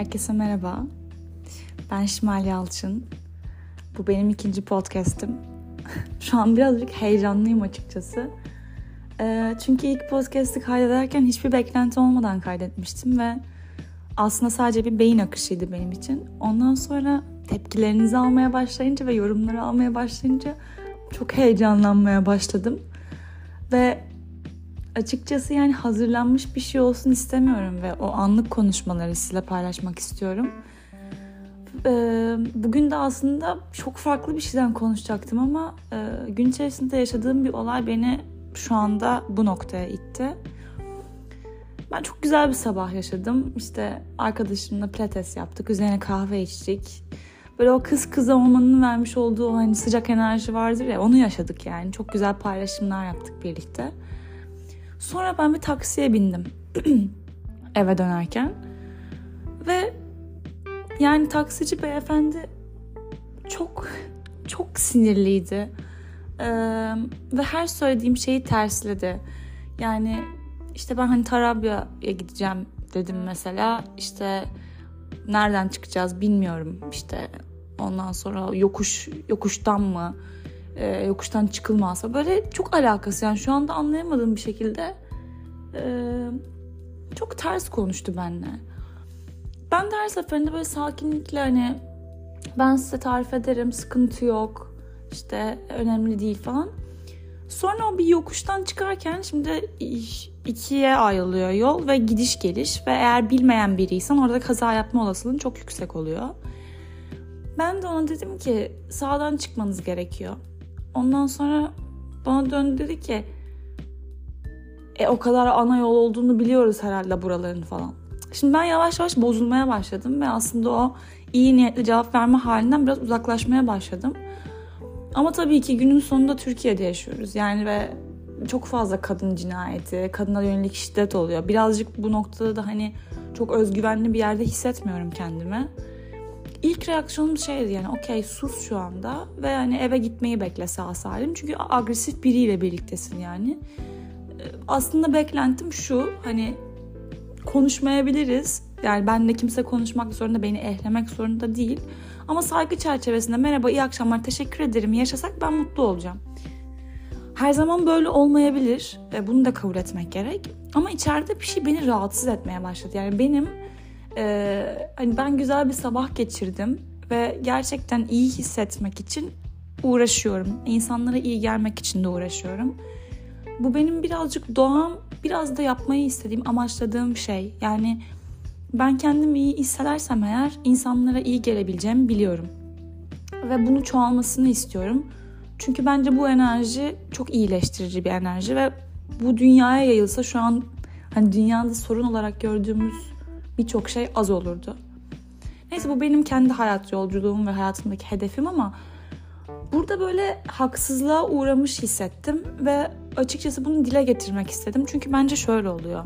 Herkese merhaba. Ben Şimal Yalçın. Bu benim ikinci podcast'im. Şu an birazcık heyecanlıyım açıkçası. Ee, çünkü ilk podcast'i kaydederken hiçbir beklenti olmadan kaydetmiştim ve aslında sadece bir beyin akışıydı benim için. Ondan sonra tepkilerinizi almaya başlayınca ve yorumları almaya başlayınca çok heyecanlanmaya başladım. Ve açıkçası yani hazırlanmış bir şey olsun istemiyorum ve o anlık konuşmaları sizinle paylaşmak istiyorum. Ee, bugün de aslında çok farklı bir şeyden konuşacaktım ama e, gün içerisinde yaşadığım bir olay beni şu anda bu noktaya itti. Ben çok güzel bir sabah yaşadım. İşte arkadaşımla pilates yaptık. Üzerine kahve içtik. Böyle o kız kıza olmanın vermiş olduğu hani sıcak enerji vardır ya onu yaşadık yani. Çok güzel paylaşımlar yaptık birlikte. Sonra ben bir taksiye bindim eve dönerken. Ve yani taksici beyefendi çok çok sinirliydi. Ee, ve her söylediğim şeyi tersledi. Yani işte ben hani Tarabya'ya gideceğim dedim mesela. İşte nereden çıkacağız bilmiyorum. İşte ondan sonra yokuş yokuştan mı? E, yokuştan çıkılmazsa böyle çok alakası yani şu anda anlayamadığım bir şekilde e, çok ters konuştu benimle. Ben de her seferinde böyle sakinlikle hani ben size tarif ederim sıkıntı yok işte önemli değil falan. Sonra o bir yokuştan çıkarken şimdi ikiye ayrılıyor yol ve gidiş geliş ve eğer bilmeyen biriysen orada kaza yapma olasılığın çok yüksek oluyor. Ben de ona dedim ki sağdan çıkmanız gerekiyor. Ondan sonra bana döndü dedi ki e o kadar ana yol olduğunu biliyoruz herhalde buraların falan. Şimdi ben yavaş yavaş bozulmaya başladım ve aslında o iyi niyetli cevap verme halinden biraz uzaklaşmaya başladım. Ama tabii ki günün sonunda Türkiye'de yaşıyoruz. Yani ve çok fazla kadın cinayeti, kadına yönelik şiddet oluyor. Birazcık bu noktada da hani çok özgüvenli bir yerde hissetmiyorum kendimi. İlk reaksiyonum şeydi yani okey sus şu anda ve hani eve gitmeyi bekle sağ salim. Çünkü agresif biriyle birliktesin yani. Ee, aslında beklentim şu hani konuşmayabiliriz. Yani benle kimse konuşmak zorunda, beni ehlemek zorunda değil. Ama saygı çerçevesinde merhaba, iyi akşamlar, teşekkür ederim yaşasak ben mutlu olacağım. Her zaman böyle olmayabilir ve bunu da kabul etmek gerek. Ama içeride bir şey beni rahatsız etmeye başladı. Yani benim ee, hani ben güzel bir sabah geçirdim ve gerçekten iyi hissetmek için uğraşıyorum. İnsanlara iyi gelmek için de uğraşıyorum. Bu benim birazcık doğam, biraz da yapmayı istediğim, amaçladığım şey. Yani ben kendimi iyi hissedersem eğer insanlara iyi gelebileceğimi biliyorum. Ve bunu çoğalmasını istiyorum. Çünkü bence bu enerji çok iyileştirici bir enerji ve bu dünyaya yayılsa şu an hani dünyada sorun olarak gördüğümüz birçok şey az olurdu. Neyse bu benim kendi hayat yolculuğum ve hayatımdaki hedefim ama burada böyle haksızlığa uğramış hissettim ve açıkçası bunu dile getirmek istedim. Çünkü bence şöyle oluyor.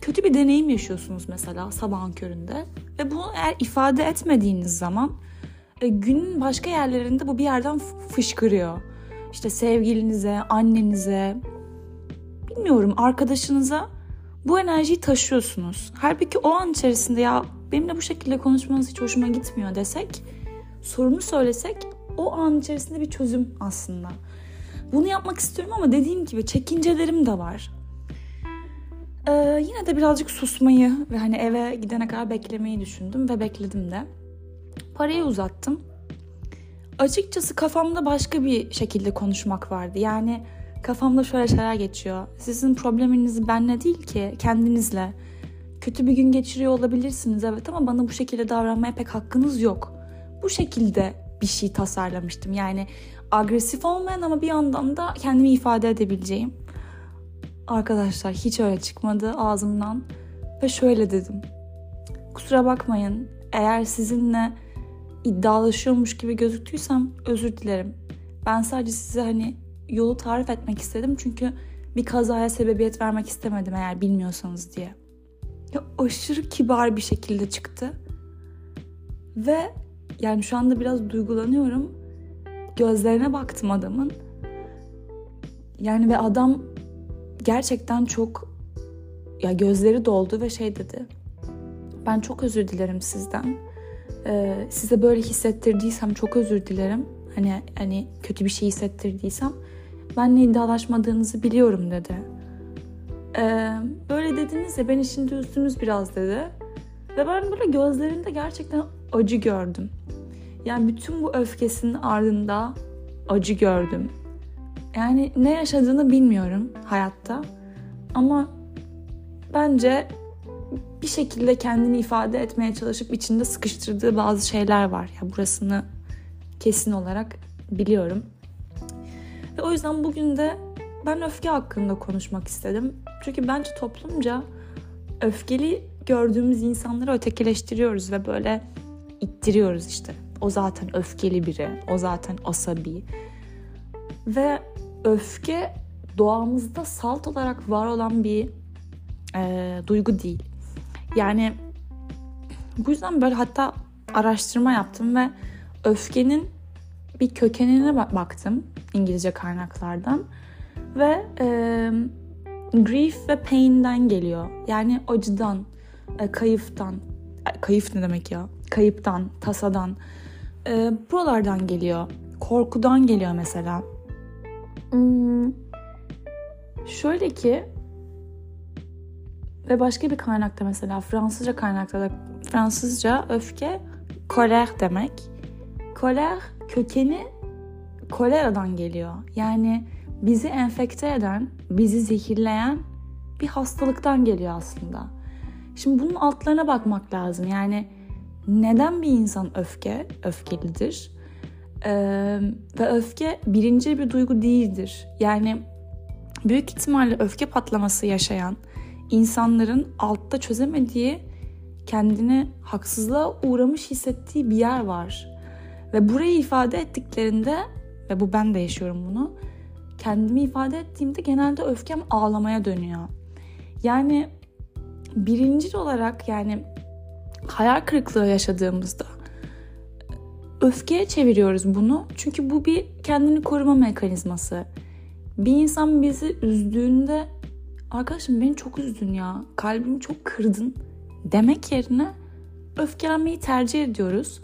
Kötü bir deneyim yaşıyorsunuz mesela sabahın köründe ve bunu eğer ifade etmediğiniz zaman e, günün başka yerlerinde bu bir yerden fışkırıyor. İşte sevgilinize, annenize, bilmiyorum arkadaşınıza bu enerjiyi taşıyorsunuz. Halbuki o an içerisinde ya benimle bu şekilde konuşmanız hiç hoşuma gitmiyor desek, sorunu söylesek o an içerisinde bir çözüm aslında. Bunu yapmak istiyorum ama dediğim gibi çekincelerim de var. Ee, yine de birazcık susmayı ve hani eve gidene kadar beklemeyi düşündüm ve bekledim de. Parayı uzattım. Açıkçası kafamda başka bir şekilde konuşmak vardı. Yani kafamda şöyle şeyler geçiyor. Sizin probleminiz benle değil ki kendinizle. Kötü bir gün geçiriyor olabilirsiniz evet ama bana bu şekilde davranmaya pek hakkınız yok. Bu şekilde bir şey tasarlamıştım. Yani agresif olmayan ama bir yandan da kendimi ifade edebileceğim. Arkadaşlar hiç öyle çıkmadı ağzımdan ve şöyle dedim. Kusura bakmayın eğer sizinle iddialaşıyormuş gibi gözüktüysem özür dilerim. Ben sadece size hani yolu tarif etmek istedim çünkü bir kazaya sebebiyet vermek istemedim eğer bilmiyorsanız diye. Ya aşırı kibar bir şekilde çıktı. Ve yani şu anda biraz duygulanıyorum. Gözlerine baktım adamın. Yani ve adam gerçekten çok ya gözleri doldu ve şey dedi. Ben çok özür dilerim sizden. Ee, size böyle hissettirdiysem çok özür dilerim. Hani hani kötü bir şey hissettirdiysem benle iddialaşmadığınızı biliyorum dedi. Ee, böyle dediniz ya beni şimdi üzdünüz biraz dedi. Ve ben böyle gözlerinde gerçekten acı gördüm. Yani bütün bu öfkesinin ardında acı gördüm. Yani ne yaşadığını bilmiyorum hayatta. Ama bence bir şekilde kendini ifade etmeye çalışıp içinde sıkıştırdığı bazı şeyler var. Ya burasını kesin olarak biliyorum. Ve o yüzden bugün de ben öfke hakkında konuşmak istedim. Çünkü bence toplumca öfkeli gördüğümüz insanları ötekileştiriyoruz ve böyle ittiriyoruz işte. O zaten öfkeli biri, o zaten asabi. Ve öfke doğamızda salt olarak var olan bir e, duygu değil. Yani bu yüzden böyle hatta araştırma yaptım ve öfkenin bir kökenine baktım İngilizce kaynaklardan ve e, grief ve pain'den geliyor. Yani acıdan, e, kayıftan, e, kayıf ne demek ya? Kayıptan, tasadan, e, buralardan geliyor. Korkudan geliyor mesela. Hmm, şöyle ki ve başka bir kaynakta mesela Fransızca kaynakta da Fransızca öfke koler demek. Koler kökeni koleradan geliyor. Yani bizi enfekte eden, bizi zehirleyen bir hastalıktan geliyor aslında. Şimdi bunun altlarına bakmak lazım. Yani neden bir insan öfke, öfkelidir? Ee, ve öfke birinci bir duygu değildir. Yani büyük ihtimalle öfke patlaması yaşayan insanların altta çözemediği, kendini haksızlığa uğramış hissettiği bir yer var. Ve burayı ifade ettiklerinde ve bu ben de yaşıyorum bunu. Kendimi ifade ettiğimde genelde öfkem ağlamaya dönüyor. Yani birinci olarak yani hayal kırıklığı yaşadığımızda öfkeye çeviriyoruz bunu. Çünkü bu bir kendini koruma mekanizması. Bir insan bizi üzdüğünde arkadaşım beni çok üzdün ya, kalbimi çok kırdın demek yerine öfkelenmeyi tercih ediyoruz.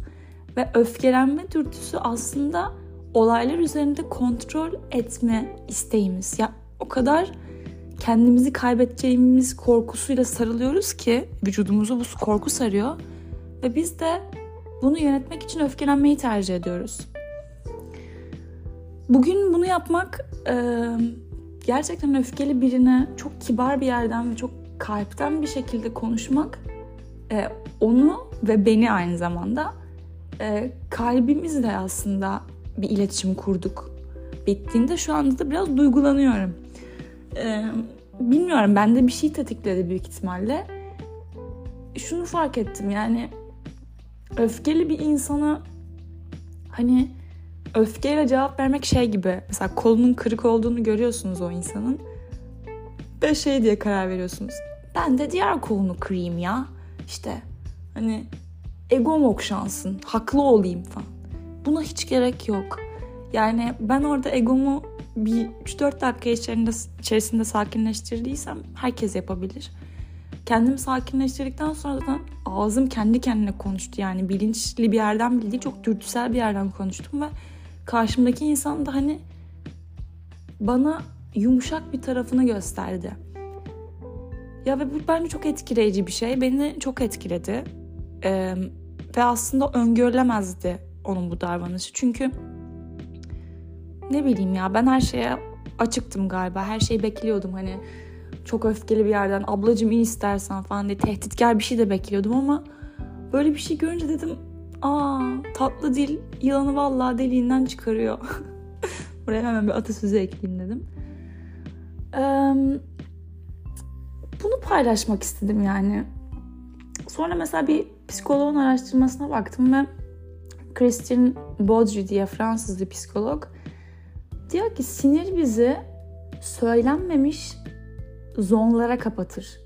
Ve öfkelenme dürtüsü aslında olaylar üzerinde kontrol etme isteğimiz. Ya o kadar kendimizi kaybedeceğimiz korkusuyla sarılıyoruz ki vücudumuzu bu korku sarıyor ve biz de bunu yönetmek için öfkelenmeyi tercih ediyoruz. Bugün bunu yapmak e, gerçekten öfkeli birine çok kibar bir yerden ve çok kalpten bir şekilde konuşmak e, onu ve beni aynı zamanda e, kalbimizle aslında bir iletişim kurduk. Bittiğinde şu anda da biraz duygulanıyorum. Ee, bilmiyorum bende bir şey tetikledi büyük ihtimalle. Şunu fark ettim yani öfkeli bir insana hani öfkeyle cevap vermek şey gibi. Mesela kolunun kırık olduğunu görüyorsunuz o insanın. Ve şey diye karar veriyorsunuz. Ben de diğer kolunu kırayım ya. İşte hani egom okşansın, haklı olayım falan. Buna hiç gerek yok. Yani ben orada egomu bir 3-4 dakika içerisinde, içerisinde sakinleştirdiysem herkes yapabilir. Kendimi sakinleştirdikten sonra zaten ağzım kendi kendine konuştu. Yani bilinçli bir yerden bildiği çok dürtüsel bir yerden konuştum ve karşımdaki insan da hani bana yumuşak bir tarafını gösterdi. Ya ve bu bence çok etkileyici bir şey. Beni çok etkiledi. Ee, ve aslında öngörülemezdi onun bu davranışı. Çünkü ne bileyim ya ben her şeye açıktım galiba. Her şeyi bekliyordum hani çok öfkeli bir yerden ablacım iyi istersen falan diye tehditkar bir şey de bekliyordum ama böyle bir şey görünce dedim aa tatlı dil yılanı vallahi deliğinden çıkarıyor. Buraya hemen bir atasözü ekleyeyim dedim. Ee, bunu paylaşmak istedim yani. Sonra mesela bir psikoloğun araştırmasına baktım ve Christian Baudry diye Fransız bir psikolog diyor ki sinir bizi söylenmemiş zonlara kapatır.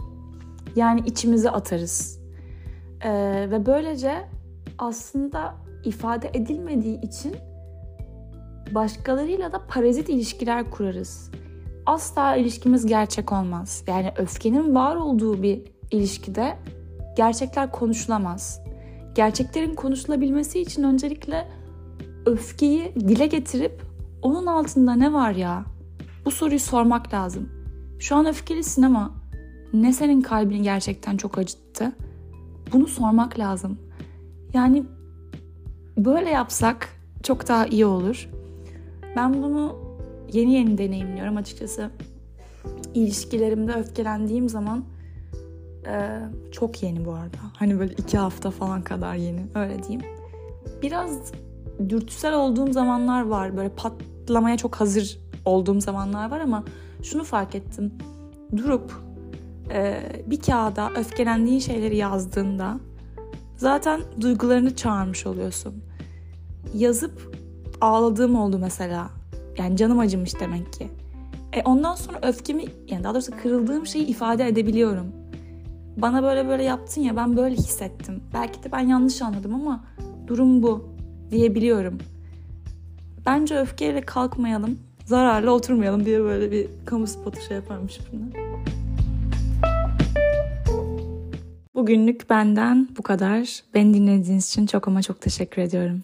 Yani içimize atarız. Ee, ve böylece aslında ifade edilmediği için başkalarıyla da parazit ilişkiler kurarız. Asla ilişkimiz gerçek olmaz. Yani öfkenin var olduğu bir ilişkide gerçekler konuşulamaz. Gerçeklerin konuşulabilmesi için öncelikle öfkeyi dile getirip onun altında ne var ya? Bu soruyu sormak lazım. Şu an öfkelisin ama ne senin kalbini gerçekten çok acıttı? Bunu sormak lazım. Yani böyle yapsak çok daha iyi olur. Ben bunu yeni yeni deneyimliyorum açıkçası. İlişkilerimde öfkelendiğim zaman e, çok yeni bu arada. Hani böyle iki hafta falan kadar yeni öyle diyeyim. Biraz dürtüsel olduğum zamanlar var. Böyle patlamaya çok hazır olduğum zamanlar var ama şunu fark ettim. Durup e, bir kağıda öfkelendiğin şeyleri yazdığında zaten duygularını çağırmış oluyorsun. Yazıp ağladığım oldu mesela. Yani canım acımış demek ki. E ondan sonra öfkemi yani daha doğrusu kırıldığım şeyi ifade edebiliyorum. Bana böyle böyle yaptın ya ben böyle hissettim. Belki de ben yanlış anladım ama durum bu diyebiliyorum. Bence öfkeyle kalkmayalım, zararlı oturmayalım diye böyle bir kamu spotu şey yaparmış bunlar. Bugünlük benden bu kadar. Beni dinlediğiniz için çok ama çok teşekkür ediyorum.